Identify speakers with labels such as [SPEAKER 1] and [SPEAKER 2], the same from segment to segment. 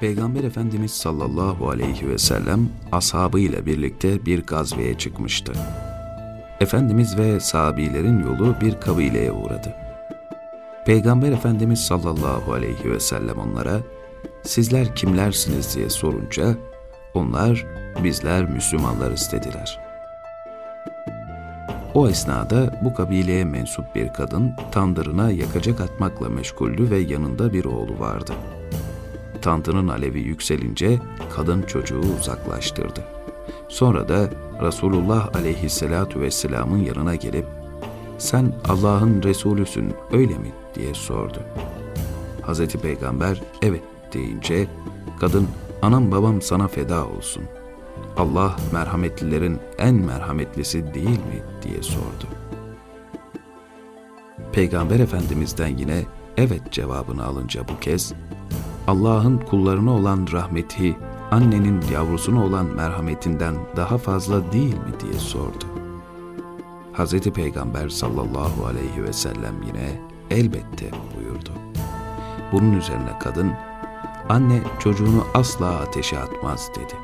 [SPEAKER 1] Peygamber Efendimiz sallallahu aleyhi ve sellem ashabıyla birlikte bir gazveye çıkmıştı. Efendimiz ve sahabilerin yolu bir kabileye uğradı. Peygamber Efendimiz sallallahu aleyhi ve sellem onlara sizler kimlersiniz diye sorunca onlar bizler Müslümanlarız dediler. O esnada bu kabileye mensup bir kadın tandırına yakacak atmakla meşguldü ve yanında bir oğlu vardı. Tantının alevi yükselince kadın çocuğu uzaklaştırdı. Sonra da Resulullah aleyhissalatu vesselamın yanına gelip sen Allah'ın Resulüsün öyle mi diye sordu. Hazreti Peygamber evet deyince kadın anam babam sana feda olsun. Allah merhametlilerin en merhametlisi değil mi diye sordu. Peygamber Efendimiz'den yine evet cevabını alınca bu kez Allah'ın kullarına olan rahmeti annenin yavrusuna olan merhametinden daha fazla değil mi diye sordu. Hz. Peygamber sallallahu aleyhi ve sellem yine elbette buyurdu. Bunun üzerine kadın, anne çocuğunu asla ateşe atmaz dedi.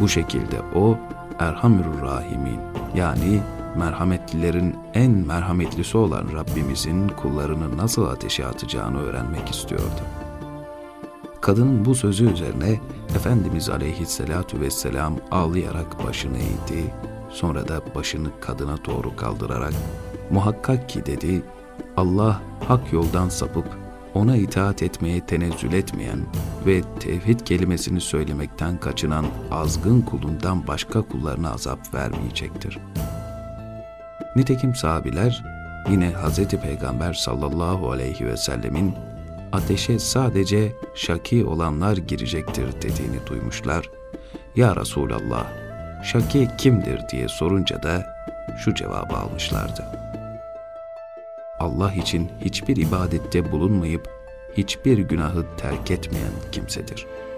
[SPEAKER 1] Bu şekilde o Erhamür Rahimin yani merhametlilerin en merhametlisi olan Rabbimizin kullarını nasıl ateşe atacağını öğrenmek istiyordu. Kadının bu sözü üzerine Efendimiz aleyhissalatu vesselam ağlayarak başını eğdi, sonra da başını kadına doğru kaldırarak muhakkak ki dedi, Allah hak yoldan sapıp ona itaat etmeye tenezzül etmeyen ve tevhid kelimesini söylemekten kaçınan azgın kulundan başka kullarına azap vermeyecektir. Nitekim sahabiler yine Hz. Peygamber sallallahu aleyhi ve sellemin ateşe sadece şaki olanlar girecektir dediğini duymuşlar. Ya Resulallah, şaki kimdir diye sorunca da şu cevabı almışlardı. Allah için hiçbir ibadette bulunmayıp hiçbir günahı terk etmeyen kimsedir.''